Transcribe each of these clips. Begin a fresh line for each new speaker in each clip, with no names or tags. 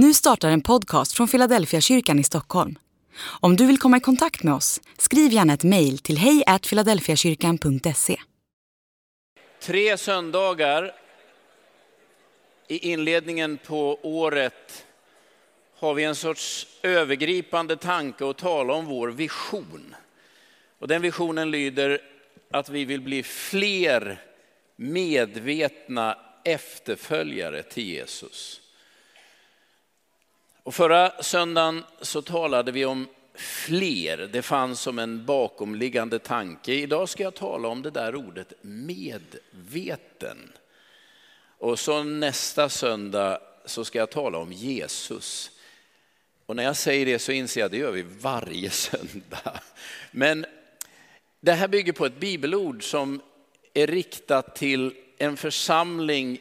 Nu startar en podcast från Philadelphia kyrkan i Stockholm. Om du vill komma i kontakt med oss, skriv gärna ett mejl till hejfiladelfiakyrkan.se.
Tre söndagar i inledningen på året har vi en sorts övergripande tanke att tala om vår vision. Och den visionen lyder att vi vill bli fler medvetna efterföljare till Jesus. Och förra söndagen så talade vi om fler. Det fanns som en bakomliggande tanke. Idag ska jag tala om det där ordet medveten. Och så nästa söndag så ska jag tala om Jesus. Och när jag säger det så inser jag att det gör vi varje söndag. Men det här bygger på ett bibelord som är riktat till en församling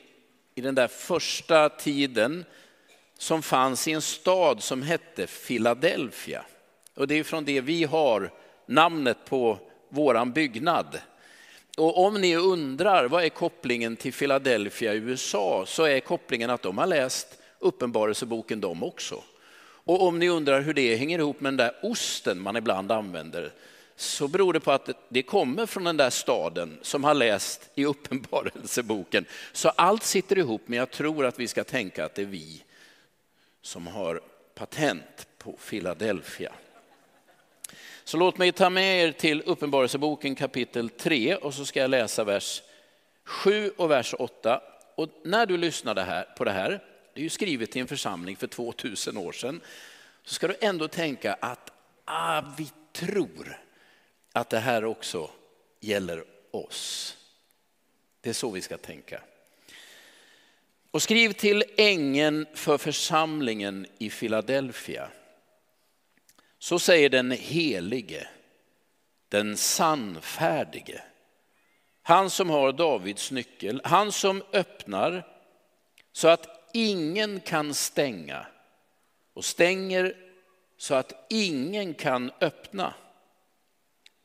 i den där första tiden som fanns i en stad som hette Philadelphia. Och det är från det vi har namnet på våran byggnad. Och om ni undrar vad är kopplingen till Philadelphia i USA så är kopplingen att de har läst Uppenbarelseboken de också. Och om ni undrar hur det hänger ihop med den där osten man ibland använder så beror det på att det kommer från den där staden som har läst i Uppenbarelseboken. Så allt sitter ihop men jag tror att vi ska tänka att det är vi som har patent på Philadelphia. Så låt mig ta med er till Uppenbarelseboken kapitel 3 och så ska jag läsa vers 7 och vers 8. Och när du lyssnar här, på det här, det är ju skrivet i en församling för 2000 år sedan, så ska du ändå tänka att ah, vi tror att det här också gäller oss. Det är så vi ska tänka. Och skriv till ängeln för församlingen i Philadelphia. Så säger den helige, den sannfärdige. Han som har Davids nyckel, han som öppnar så att ingen kan stänga och stänger så att ingen kan öppna.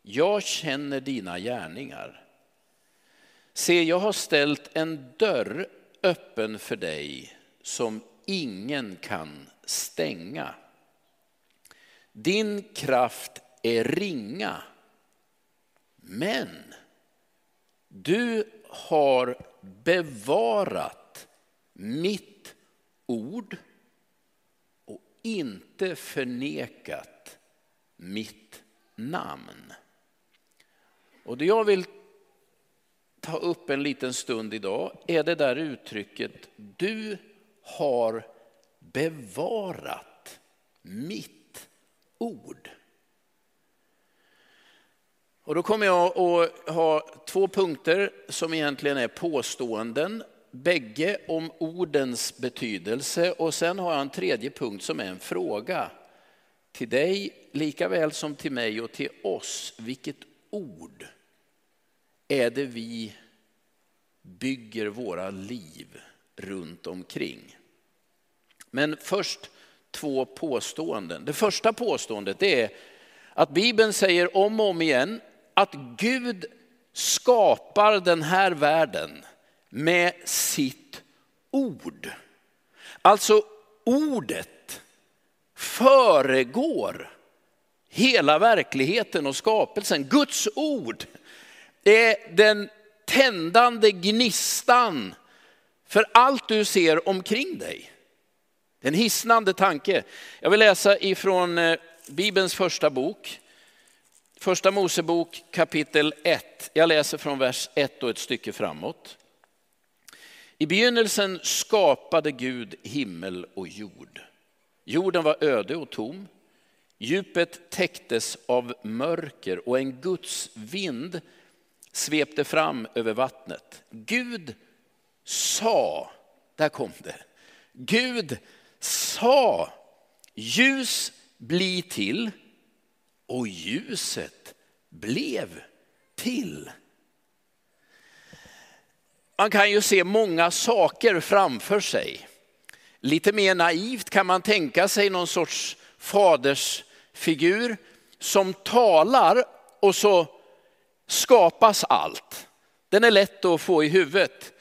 Jag känner dina gärningar. Se, jag har ställt en dörr öppen för dig som ingen kan stänga. Din kraft är ringa, men du har bevarat mitt ord och inte förnekat mitt namn. Och det jag vill ta upp en liten stund idag är det där uttrycket du har bevarat mitt ord. Och då kommer jag att ha två punkter som egentligen är påståenden, bägge om ordens betydelse och sen har jag en tredje punkt som är en fråga till dig lika väl som till mig och till oss. Vilket ord är det vi bygger våra liv runt omkring. Men först två påståenden. Det första påståendet är att Bibeln säger om och om igen att Gud skapar den här världen med sitt ord. Alltså ordet föregår hela verkligheten och skapelsen. Guds ord är den tändande gnistan för allt du ser omkring dig. En hisnande tanke. Jag vill läsa ifrån eh, Bibelns första bok, första Mosebok kapitel 1. Jag läser från vers 1 och ett stycke framåt. I begynnelsen skapade Gud himmel och jord. Jorden var öde och tom. Djupet täcktes av mörker och en Guds vind svepte fram över vattnet. Gud sa, där kom det. Gud sa, ljus bli till och ljuset blev till. Man kan ju se många saker framför sig. Lite mer naivt kan man tänka sig någon sorts fadersfigur som talar och så skapas allt. Den är lätt att få i huvudet.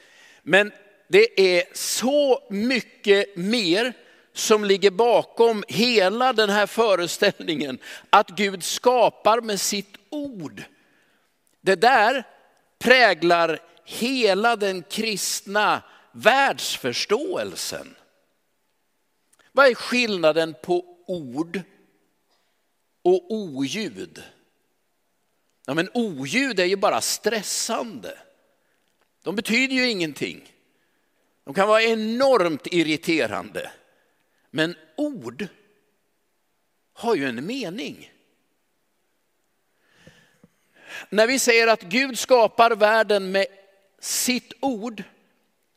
Men det är så mycket mer som ligger bakom hela den här föreställningen att Gud skapar med sitt ord. Det där präglar hela den kristna världsförståelsen. Vad är skillnaden på ord och oljud? Ja, men oljud är ju bara stressande. De betyder ju ingenting. De kan vara enormt irriterande. Men ord har ju en mening. När vi säger att Gud skapar världen med sitt ord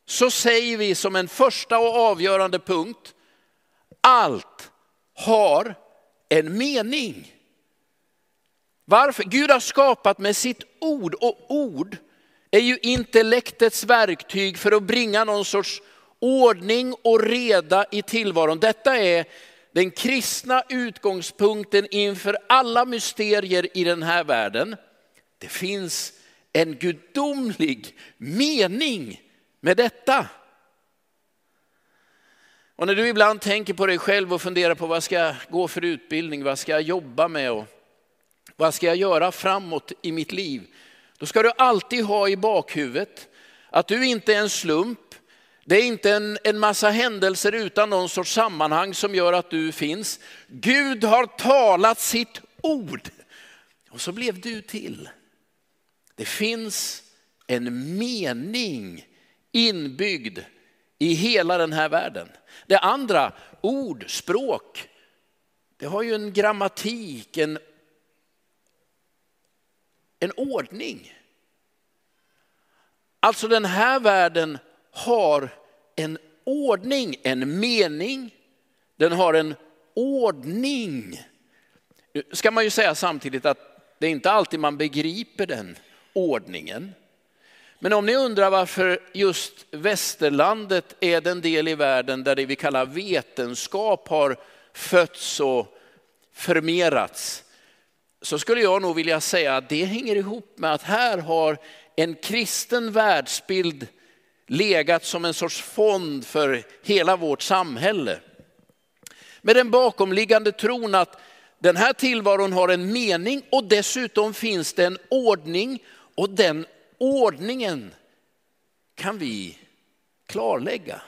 så säger vi som en första och avgörande punkt, allt har en mening. Varför? Gud har skapat med sitt ord och ord är ju intellektets verktyg för att bringa någon sorts ordning och reda i tillvaron. Detta är den kristna utgångspunkten inför alla mysterier i den här världen. Det finns en gudomlig mening med detta. Och när du ibland tänker på dig själv och funderar på vad ska jag gå för utbildning, vad ska jag jobba med och vad ska jag göra framåt i mitt liv? Då ska du alltid ha i bakhuvudet att du inte är en slump. Det är inte en, en massa händelser utan någon sorts sammanhang som gör att du finns. Gud har talat sitt ord och så blev du till. Det finns en mening inbyggd i hela den här världen. Det andra, ord, språk, det har ju en grammatik, en, en ordning. Alltså den här världen har en ordning, en mening, den har en ordning. Nu ska man ju säga samtidigt att det är inte alltid man begriper den ordningen. Men om ni undrar varför just västerlandet är den del i världen där det vi kallar vetenskap har fötts och förmerats, så skulle jag nog vilja säga att det hänger ihop med att här har en kristen världsbild legat som en sorts fond för hela vårt samhälle. Med den bakomliggande tron att den här tillvaron har en mening och dessutom finns det en ordning och den ordningen kan vi klarlägga.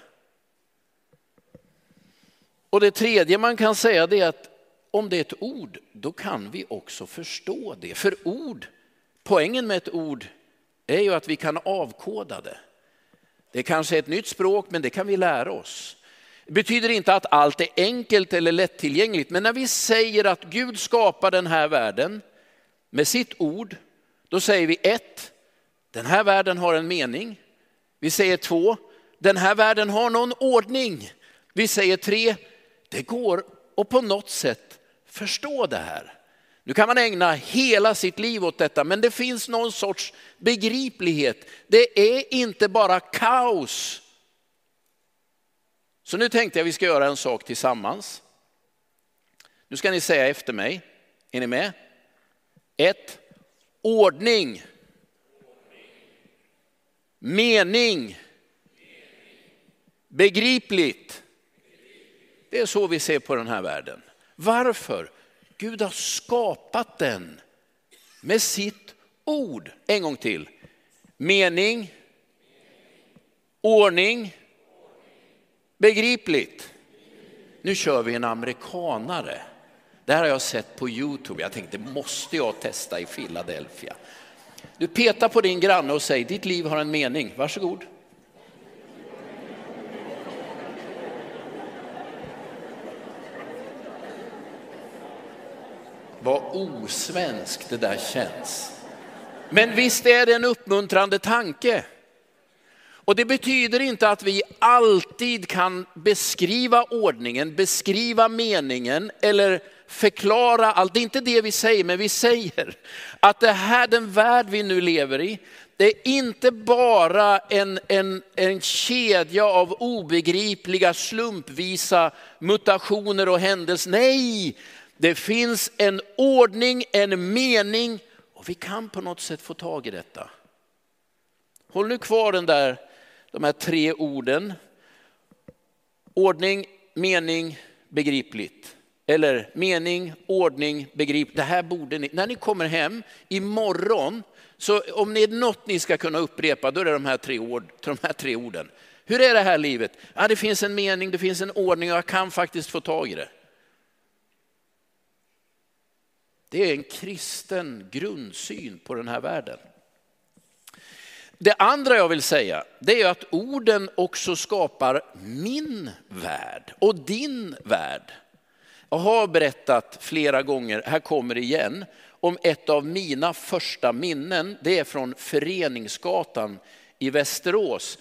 Och det tredje man kan säga är att om det är ett ord, då kan vi också förstå det. För ord, poängen med ett ord är ju att vi kan avkoda det. Det kanske är ett nytt språk, men det kan vi lära oss. Det betyder inte att allt är enkelt eller lättillgängligt, men när vi säger att Gud skapar den här världen med sitt ord, då säger vi ett, den här världen har en mening. Vi säger två, den här världen har någon ordning. Vi säger tre, det går att på något sätt förstå det här. Nu kan man ägna hela sitt liv åt detta, men det finns någon sorts begriplighet. Det är inte bara kaos. Så nu tänkte jag vi ska göra en sak tillsammans. Nu ska ni säga efter mig. Är ni med? Ett, ordning. Mening. Begripligt. Det är så vi ser på den här världen. Varför? Gud har skapat den med sitt ord. En gång till. Mening, ordning, begripligt. Nu kör vi en amerikanare. Det här har jag sett på Youtube. Jag tänkte, måste jag testa i Philadelphia? Du petar på din granne och säger, ditt liv har en mening. Varsågod. Vad osvenskt det där känns. Men visst är det en uppmuntrande tanke. Och det betyder inte att vi alltid kan beskriva ordningen, beskriva meningen eller förklara allt. Det är inte det vi säger, men vi säger att det här, den värld vi nu lever i, det är inte bara en, en, en kedja av obegripliga slumpvisa mutationer och händelser. Nej, det finns en ordning, en mening och vi kan på något sätt få tag i detta. Håll nu kvar den där, de här tre orden. Ordning, mening, begripligt. Eller mening, ordning, begrip. Det här borde ni, när ni kommer hem imorgon, så om det är något ni ska kunna upprepa, då är det de här tre, ord, de här tre orden. Hur är det här livet? Ja, det finns en mening, det finns en ordning och jag kan faktiskt få tag i det. Det är en kristen grundsyn på den här världen. Det andra jag vill säga, det är att orden också skapar min värld och din värld. Jag har berättat flera gånger, här kommer det igen, om ett av mina första minnen. Det är från Föreningsgatan i Västerås.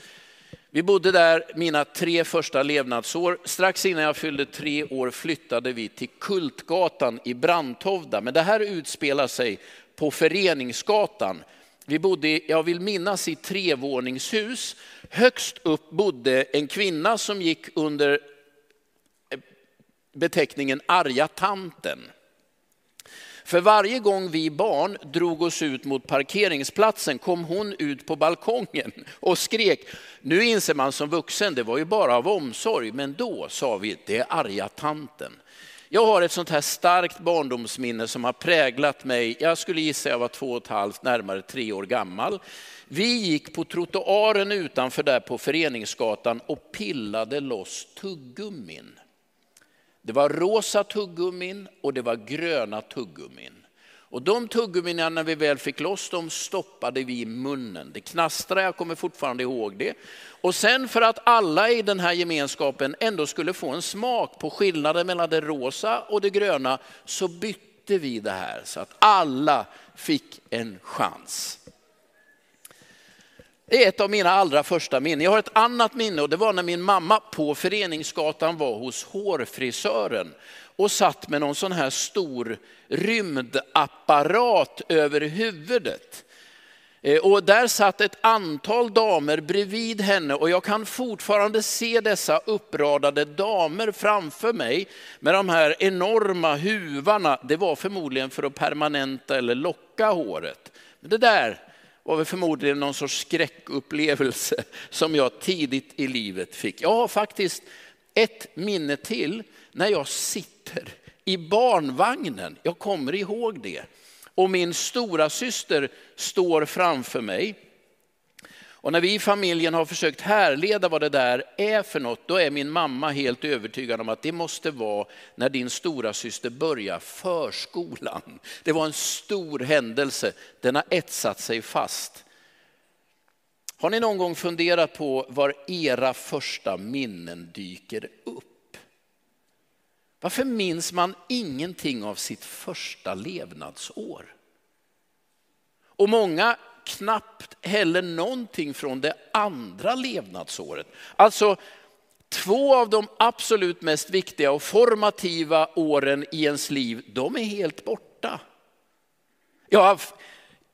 Vi bodde där mina tre första levnadsår. Strax innan jag fyllde tre år flyttade vi till Kultgatan i Brantovda. Men det här utspelar sig på Föreningsgatan. Vi bodde, jag vill minnas, i trevåningshus. Högst upp bodde en kvinna som gick under eh, beteckningen arga tanten. För varje gång vi barn drog oss ut mot parkeringsplatsen kom hon ut på balkongen och skrek. Nu inser man som vuxen, det var ju bara av omsorg, men då sa vi, det är arga tanten. Jag har ett sånt här starkt barndomsminne som har präglat mig. Jag skulle gissa jag var två och ett halvt, närmare tre år gammal. Vi gick på trottoaren utanför där på Föreningsgatan och pillade loss tuggummin. Det var rosa tuggummin och det var gröna tuggummin. Och de tuggummina när vi väl fick loss dem stoppade vi i munnen. Det knastrade, jag kommer fortfarande ihåg det. Och sen för att alla i den här gemenskapen ändå skulle få en smak på skillnaden mellan det rosa och det gröna så bytte vi det här så att alla fick en chans. Det är ett av mina allra första minnen. Jag har ett annat minne och det var när min mamma på Föreningsgatan var hos hårfrisören och satt med någon sån här stor rymdapparat över huvudet. Eh, och där satt ett antal damer bredvid henne och jag kan fortfarande se dessa uppradade damer framför mig med de här enorma huvarna. Det var förmodligen för att permanenta eller locka håret. Men det där var väl förmodligen någon sorts skräckupplevelse som jag tidigt i livet fick. Jag har faktiskt ett minne till när jag sitter i barnvagnen. Jag kommer ihåg det. Och min stora syster står framför mig. Och när vi i familjen har försökt härleda vad det där är för något, då är min mamma helt övertygad om att det måste vara när din stora syster börjar förskolan. Det var en stor händelse, den har etsat sig fast. Har ni någon gång funderat på var era första minnen dyker upp? Varför minns man ingenting av sitt första levnadsår? Och många knappt heller någonting från det andra levnadsåret. Alltså två av de absolut mest viktiga och formativa åren i ens liv, de är helt borta. Jag har,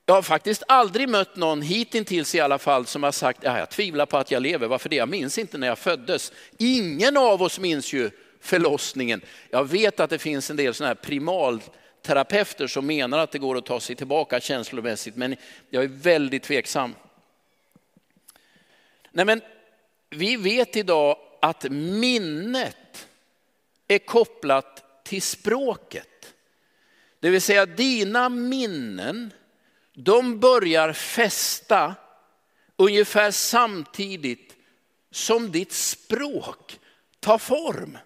jag har faktiskt aldrig mött någon, hittills i alla fall, som har sagt, ja, jag tvivlar på att jag lever. Varför det? Jag minns inte när jag föddes. Ingen av oss minns ju förlossningen. Jag vet att det finns en del sådana här primal terapeuter som menar att det går att ta sig tillbaka känslomässigt, men jag är väldigt tveksam. Nej, men vi vet idag att minnet är kopplat till språket. Det vill säga dina minnen, de börjar fästa ungefär samtidigt som ditt språk tar form.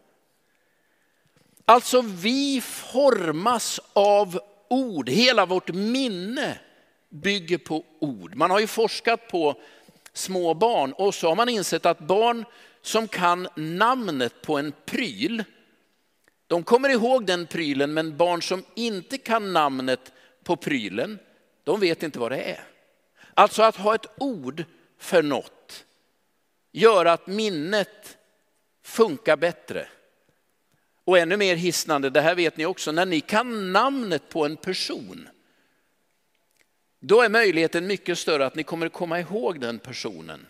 Alltså vi formas av ord, hela vårt minne bygger på ord. Man har ju forskat på små barn och så har man insett att barn som kan namnet på en pryl, de kommer ihåg den prylen, men barn som inte kan namnet på prylen, de vet inte vad det är. Alltså att ha ett ord för något gör att minnet funkar bättre. Och ännu mer hisnande, det här vet ni också, när ni kan namnet på en person, då är möjligheten mycket större att ni kommer komma ihåg den personen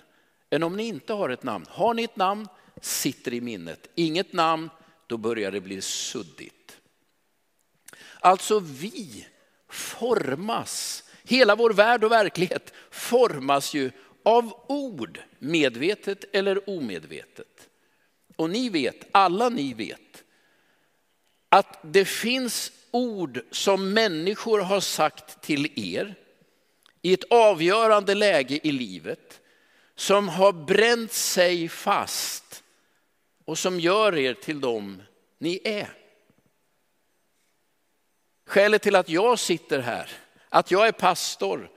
än om ni inte har ett namn. Har ni ett namn sitter i minnet. Inget namn, då börjar det bli suddigt. Alltså vi formas, hela vår värld och verklighet formas ju av ord, medvetet eller omedvetet. och ni vet, alla ni vet, att det finns ord som människor har sagt till er i ett avgörande läge i livet som har bränt sig fast och som gör er till dem ni är. Skälet till att jag sitter här, att jag är pastor,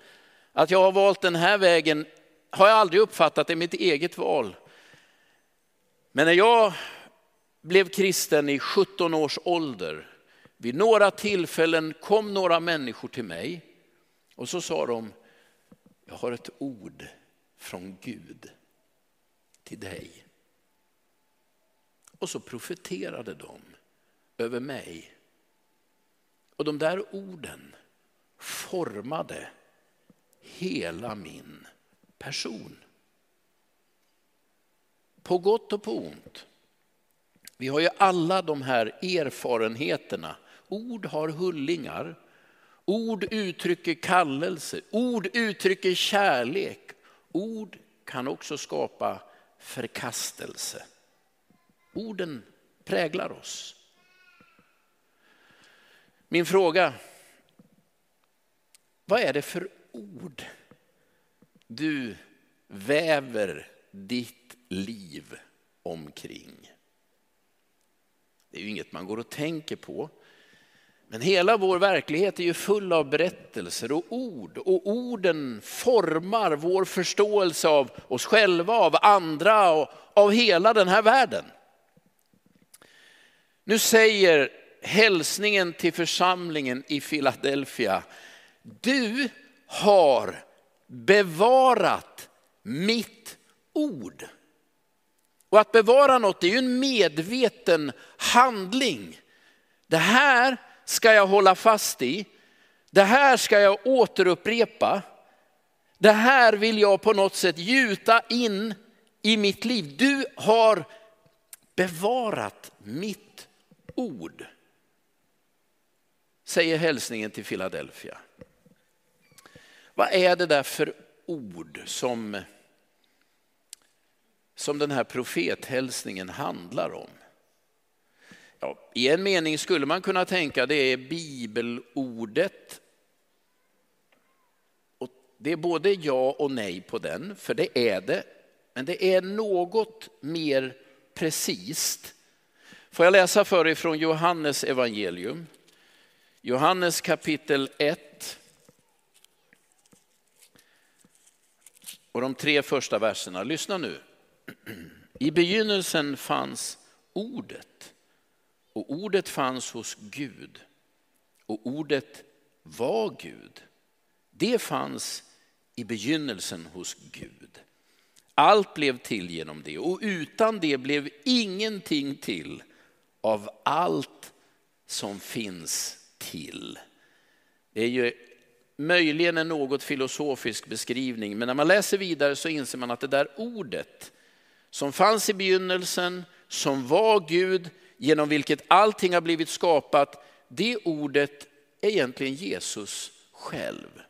att jag har valt den här vägen har jag aldrig uppfattat är mitt eget val. Men när jag blev kristen i 17 års ålder, vid några tillfällen kom några människor till mig och så sa de, jag har ett ord från Gud till dig. Och så profeterade de över mig. Och de där orden formade hela min person. På gott och på ont. Vi har ju alla de här erfarenheterna. Ord har hullingar. Ord uttrycker kallelse. Ord uttrycker kärlek. Ord kan också skapa förkastelse. Orden präglar oss. Min fråga, vad är det för ord du väver ditt liv omkring? Det är ju inget man går och tänker på. Men hela vår verklighet är ju full av berättelser och ord och orden formar vår förståelse av oss själva, av andra och av hela den här världen. Nu säger hälsningen till församlingen i Philadelphia, du har bevarat mitt ord. Och att bevara något är ju en medveten handling. Det här ska jag hålla fast i. Det här ska jag återupprepa. Det här vill jag på något sätt gjuta in i mitt liv. Du har bevarat mitt ord. Säger hälsningen till Philadelphia. Vad är det där för ord som, som den här profethälsningen handlar om? Ja, I en mening skulle man kunna tänka det är bibelordet. Och det är både ja och nej på den, för det är det. Men det är något mer precis. Får jag läsa för er från Johannes evangelium? Johannes kapitel 1. Och de tre första verserna, lyssna nu. I begynnelsen fanns ordet och ordet fanns hos Gud och ordet var Gud. Det fanns i begynnelsen hos Gud. Allt blev till genom det och utan det blev ingenting till av allt som finns till. Det är ju möjligen en något filosofisk beskrivning, men när man läser vidare så inser man att det där ordet som fanns i begynnelsen, som var Gud, genom vilket allting har blivit skapat, det ordet är egentligen Jesus själv.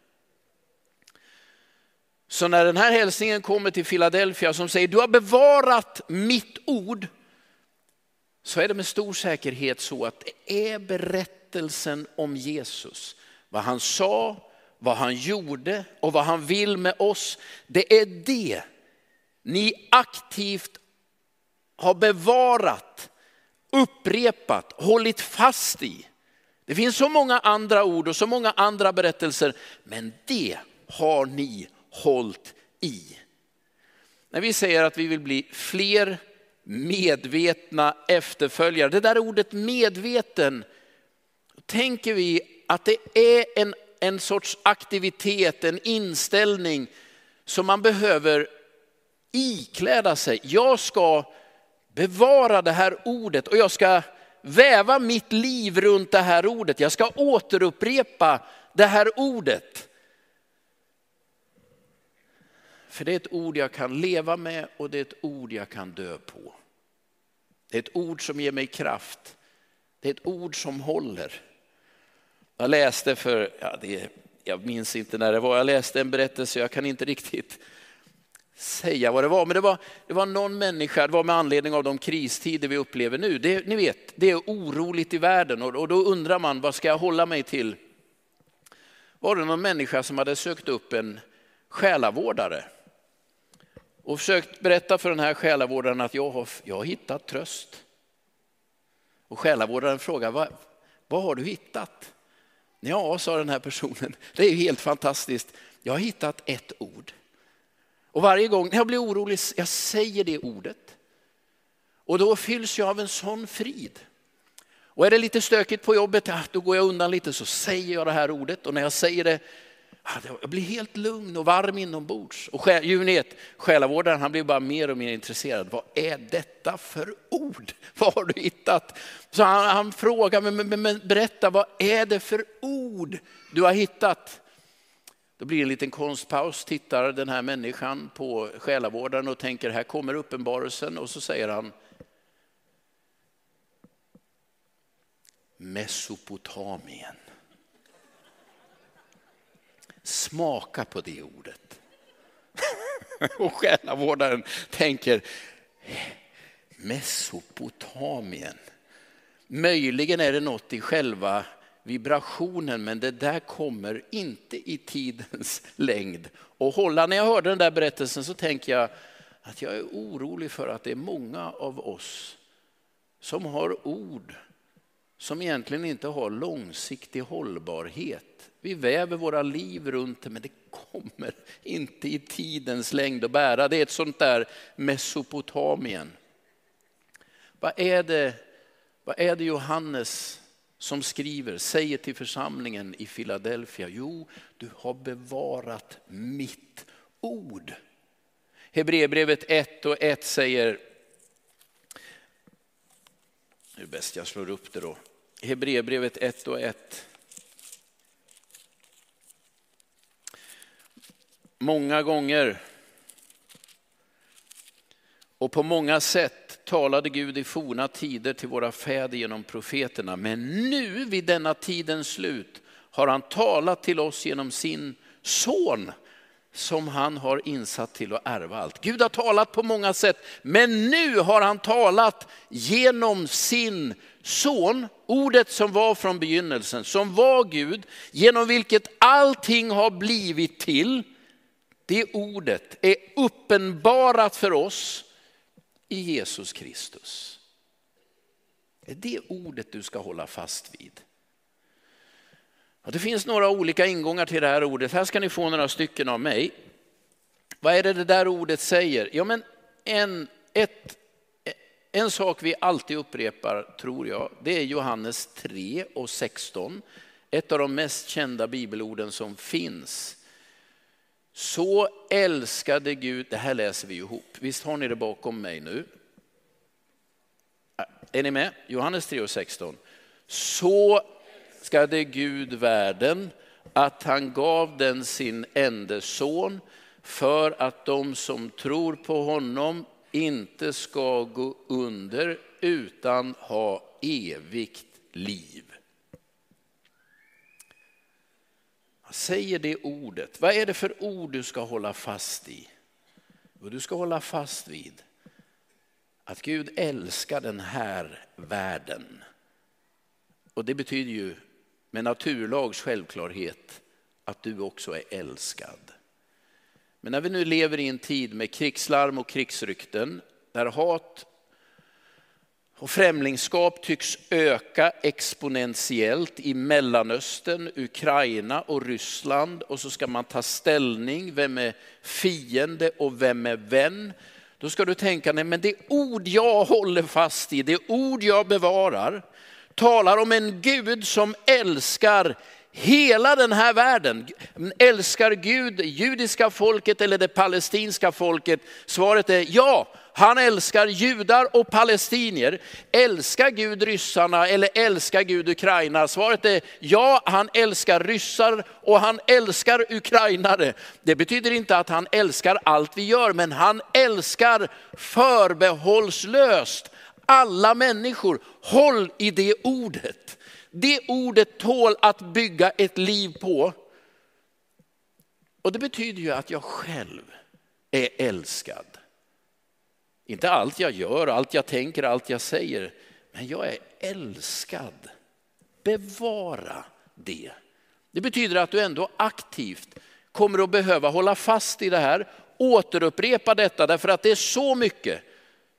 Så när den här hälsningen kommer till Philadelphia som säger du har bevarat mitt ord, så är det med stor säkerhet så att det är berättelsen om Jesus. Vad han sa, vad han gjorde och vad han vill med oss. Det är det ni aktivt har bevarat upprepat, hållit fast i. Det finns så många andra ord och så många andra berättelser, men det har ni hållit i. När vi säger att vi vill bli fler medvetna efterföljare, det där ordet medveten, då tänker vi att det är en, en sorts aktivitet, en inställning som man behöver ikläda sig. Jag ska bevara det här ordet och jag ska väva mitt liv runt det här ordet. Jag ska återupprepa det här ordet. För det är ett ord jag kan leva med och det är ett ord jag kan dö på. Det är ett ord som ger mig kraft. Det är ett ord som håller. Jag läste för, ja, det, jag minns inte när det var, jag läste en berättelse, jag kan inte riktigt säga vad det var. Men det var, det var någon människa, det var med anledning av de kristider vi upplever nu. Det, ni vet, det är oroligt i världen och, och då undrar man, vad ska jag hålla mig till? Var det någon människa som hade sökt upp en själavårdare och försökt berätta för den här själavårdaren att jag har, jag har hittat tröst. Och själavårdaren frågar, vad, vad har du hittat? Ja, sa den här personen, det är helt fantastiskt. Jag har hittat ett ord. Och varje gång jag blir orolig, jag säger det ordet. Och då fylls jag av en sån frid. Och är det lite stökigt på jobbet, då går jag undan lite så säger jag det här ordet. Och när jag säger det, jag blir helt lugn och varm inombords. Och vet, själavårdaren han blir bara mer och mer intresserad. Vad är detta för ord? Vad har du hittat? Så han, han frågar, men, men, men berätta, vad är det för ord du har hittat? Då blir det en liten konstpaus, tittar den här människan på själavårdaren och tänker här kommer uppenbarelsen och så säger han Mesopotamien. Smaka på det ordet. och själavårdaren tänker Mesopotamien. Möjligen är det något i själva vibrationen, men det där kommer inte i tidens längd och hålla. När jag hörde den där berättelsen så tänker jag att jag är orolig för att det är många av oss som har ord som egentligen inte har långsiktig hållbarhet. Vi väver våra liv runt det, men det kommer inte i tidens längd att bära. Det är ett sånt där Mesopotamien. Vad är det, vad är det Johannes som skriver, säger till församlingen i Philadelphia, jo, du har bevarat mitt ord. Hebreerbrevet 1 och 1 säger, det är bäst jag slår upp det då. Hebreerbrevet 1 och 1. Många gånger och på många sätt talade Gud i forna tider till våra fäder genom profeterna. Men nu vid denna tidens slut har han talat till oss genom sin son som han har insatt till att ärva allt. Gud har talat på många sätt, men nu har han talat genom sin son, ordet som var från begynnelsen, som var Gud, genom vilket allting har blivit till. Det ordet är uppenbarat för oss i Jesus Kristus. Det är det ordet du ska hålla fast vid. Och det finns några olika ingångar till det här ordet. Här ska ni få några stycken av mig. Vad är det det där ordet säger? Ja, men en, ett, en sak vi alltid upprepar, tror jag, det är Johannes 3 och 16. Ett av de mest kända bibelorden som finns. Så älskade Gud, det här läser vi ihop, visst har ni det bakom mig nu? Är ni med? Johannes 3 och 16. Så älskade Gud världen att han gav den sin enda son för att de som tror på honom inte ska gå under utan ha evigt liv. Vad säger det ordet? Vad är det för ord du ska hålla fast i? Och du ska hålla fast vid att Gud älskar den här världen. Och det betyder ju med naturlags självklarhet att du också är älskad. Men när vi nu lever i en tid med krigslarm och krigsrykten, där hat och främlingskap tycks öka exponentiellt i Mellanöstern, Ukraina och Ryssland och så ska man ta ställning, vem är fiende och vem är vän? Då ska du tänka, nej men det ord jag håller fast i, det ord jag bevarar, talar om en Gud som älskar hela den här världen. Älskar Gud det judiska folket eller det palestinska folket? Svaret är ja, han älskar judar och palestinier. Älskar Gud ryssarna eller älskar Gud Ukraina? Svaret är ja, han älskar ryssar och han älskar ukrainare. Det betyder inte att han älskar allt vi gör, men han älskar förbehållslöst alla människor. Håll i det ordet. Det ordet tål att bygga ett liv på. Och det betyder ju att jag själv är älskad. Inte allt jag gör, allt jag tänker, allt jag säger, men jag är älskad. Bevara det. Det betyder att du ändå aktivt kommer att behöva hålla fast i det här, återupprepa detta därför att det är så mycket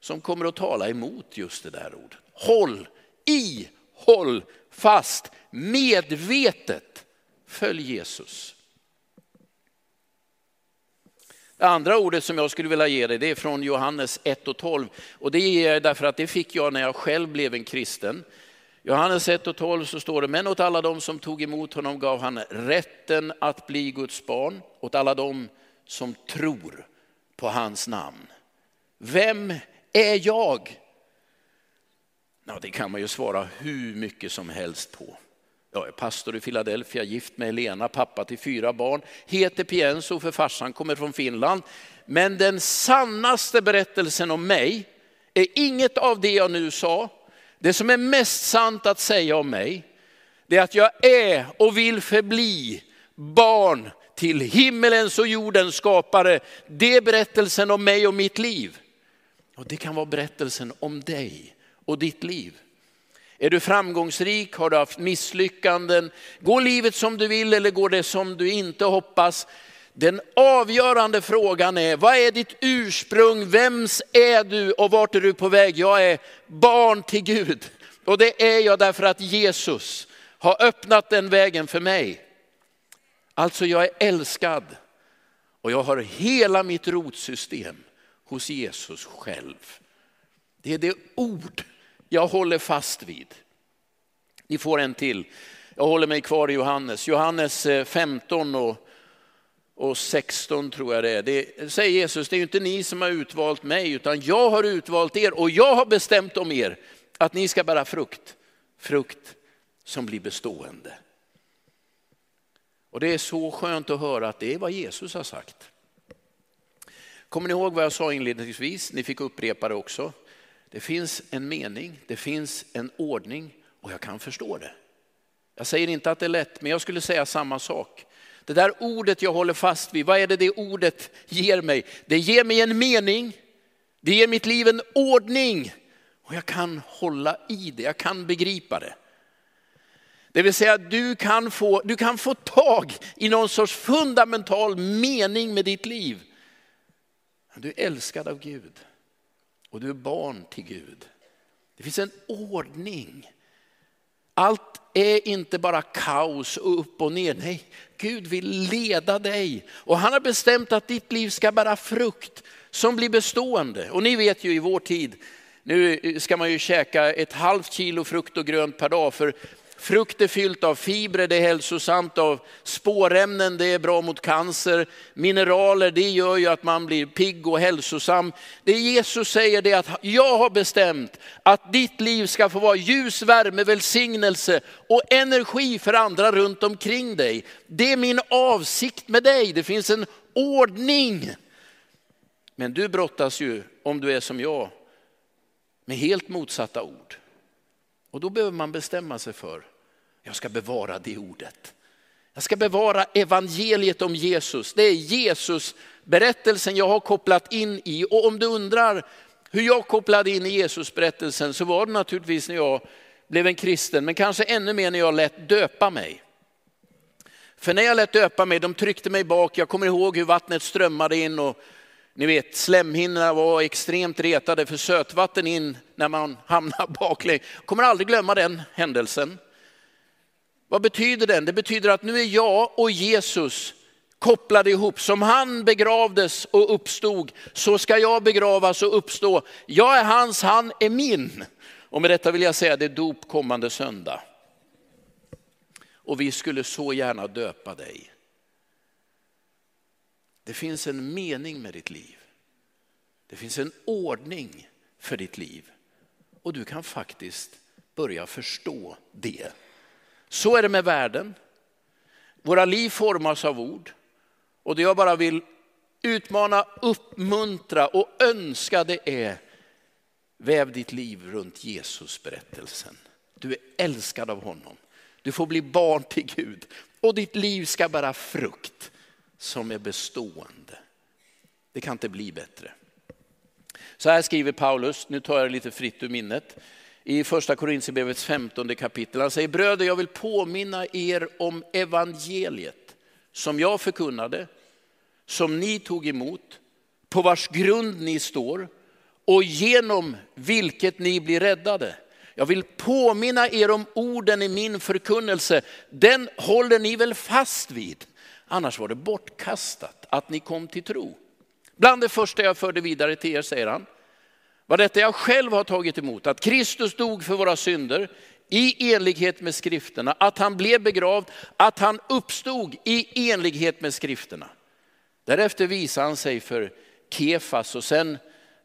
som kommer att tala emot just det där ordet. Håll i, håll fast, medvetet följ Jesus. Det andra ordet som jag skulle vilja ge dig det är från Johannes 1 och 12. Och det ger jag därför att det fick jag när jag själv blev en kristen. Johannes 1 och 12 så står det, men åt alla de som tog emot honom gav han rätten att bli Guds barn, åt alla de som tror på hans namn. Vem är jag? Ja, det kan man ju svara hur mycket som helst på. Jag är pastor i Philadelphia, gift med Elena, pappa till fyra barn, heter Pienso för farsan kommer från Finland. Men den sannaste berättelsen om mig är inget av det jag nu sa. Det som är mest sant att säga om mig, det är att jag är och vill förbli barn till himmelens och jordens skapare. Det är berättelsen om mig och mitt liv. Och det kan vara berättelsen om dig och ditt liv. Är du framgångsrik? Har du haft misslyckanden? Går livet som du vill eller går det som du inte hoppas? Den avgörande frågan är, vad är ditt ursprung? Vems är du och vart är du på väg? Jag är barn till Gud. Och det är jag därför att Jesus har öppnat den vägen för mig. Alltså jag är älskad och jag har hela mitt rotsystem hos Jesus själv. Det är det ord jag håller fast vid. Ni får en till. Jag håller mig kvar i Johannes. Johannes eh, 15 och, och 16 tror jag det är. Det säger Jesus, det är ju inte ni som har utvalt mig utan jag har utvalt er och jag har bestämt om er att ni ska bära frukt. Frukt som blir bestående. Och det är så skönt att höra att det är vad Jesus har sagt. Kommer ni ihåg vad jag sa inledningsvis? Ni fick upprepa det också. Det finns en mening, det finns en ordning och jag kan förstå det. Jag säger inte att det är lätt, men jag skulle säga samma sak. Det där ordet jag håller fast vid, vad är det det ordet ger mig? Det ger mig en mening, det ger mitt liv en ordning och jag kan hålla i det, jag kan begripa det. Det vill säga du kan få, du kan få tag i någon sorts fundamental mening med ditt liv. Du är älskad av Gud och du är barn till Gud. Det finns en ordning. Allt är inte bara kaos och upp och ner. Nej, Gud vill leda dig och han har bestämt att ditt liv ska bära frukt som blir bestående. Och ni vet ju i vår tid, nu ska man ju käka ett halvt kilo frukt och grönt per dag för Frukt är fyllt av fibrer, det är hälsosamt, av spårämnen, det är bra mot cancer. Mineraler, det gör ju att man blir pigg och hälsosam. Det Jesus säger det är att jag har bestämt att ditt liv ska få vara ljus, värme, välsignelse och energi för andra runt omkring dig. Det är min avsikt med dig, det finns en ordning. Men du brottas ju, om du är som jag, med helt motsatta ord. Och då behöver man bestämma sig för, jag ska bevara det ordet. Jag ska bevara evangeliet om Jesus. Det är Jesus berättelsen jag har kopplat in i. Och om du undrar hur jag kopplade in i Jesus berättelsen så var det naturligtvis när jag blev en kristen, men kanske ännu mer när jag lät döpa mig. För när jag lät döpa mig, de tryckte mig bak, jag kommer ihåg hur vattnet strömmade in och ni vet, slemhinnorna var extremt retade för sötvatten in när man hamnar baklänges. Kommer aldrig glömma den händelsen. Vad betyder den? Det betyder att nu är jag och Jesus kopplade ihop. Som han begravdes och uppstod, så ska jag begravas och uppstå. Jag är hans, han är min. Och med detta vill jag säga, det är dop kommande söndag. Och vi skulle så gärna döpa dig. Det finns en mening med ditt liv. Det finns en ordning för ditt liv. Och du kan faktiskt börja förstå det. Så är det med världen. Våra liv formas av ord. Och det jag bara vill utmana, uppmuntra och önska det är väv ditt liv runt Jesus berättelsen. Du är älskad av honom. Du får bli barn till Gud och ditt liv ska bära frukt som är bestående. Det kan inte bli bättre. Så här skriver Paulus, nu tar jag det lite fritt ur minnet, i första Korintierbrevets 15 kapitel. Han säger, bröder jag vill påminna er om evangeliet som jag förkunnade, som ni tog emot, på vars grund ni står och genom vilket ni blir räddade. Jag vill påminna er om orden i min förkunnelse. Den håller ni väl fast vid? Annars var det bortkastat att ni kom till tro. Bland det första jag förde vidare till er, säger han, var detta jag själv har tagit emot, att Kristus dog för våra synder i enlighet med skrifterna, att han blev begravd, att han uppstod i enlighet med skrifterna. Därefter visade han sig för Kefas och sen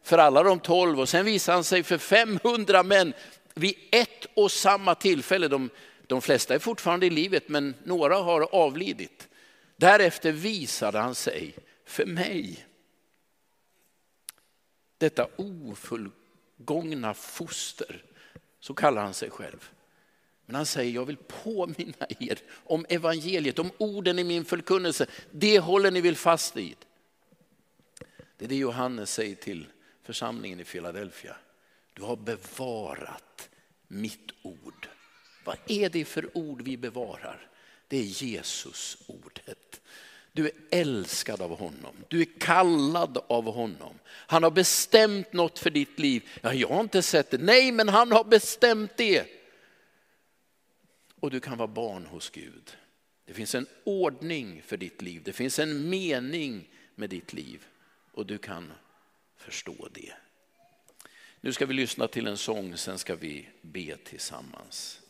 för alla de tolv och sen visade han sig för 500 män vid ett och samma tillfälle. De, de flesta är fortfarande i livet men några har avlidit. Därefter visade han sig för mig. Detta ofullgångna foster, så kallar han sig själv. Men han säger, jag vill påminna er om evangeliet, om orden i min förkunnelse. Det håller ni väl fast vid. Det är det Johannes säger till församlingen i Philadelphia. Du har bevarat mitt ord. Vad är det för ord vi bevarar? Det är Jesus ordet. Du är älskad av honom. Du är kallad av honom. Han har bestämt något för ditt liv. Ja, jag har inte sett det. Nej, men han har bestämt det. Och du kan vara barn hos Gud. Det finns en ordning för ditt liv. Det finns en mening med ditt liv. Och du kan förstå det. Nu ska vi lyssna till en sång, sen ska vi be tillsammans.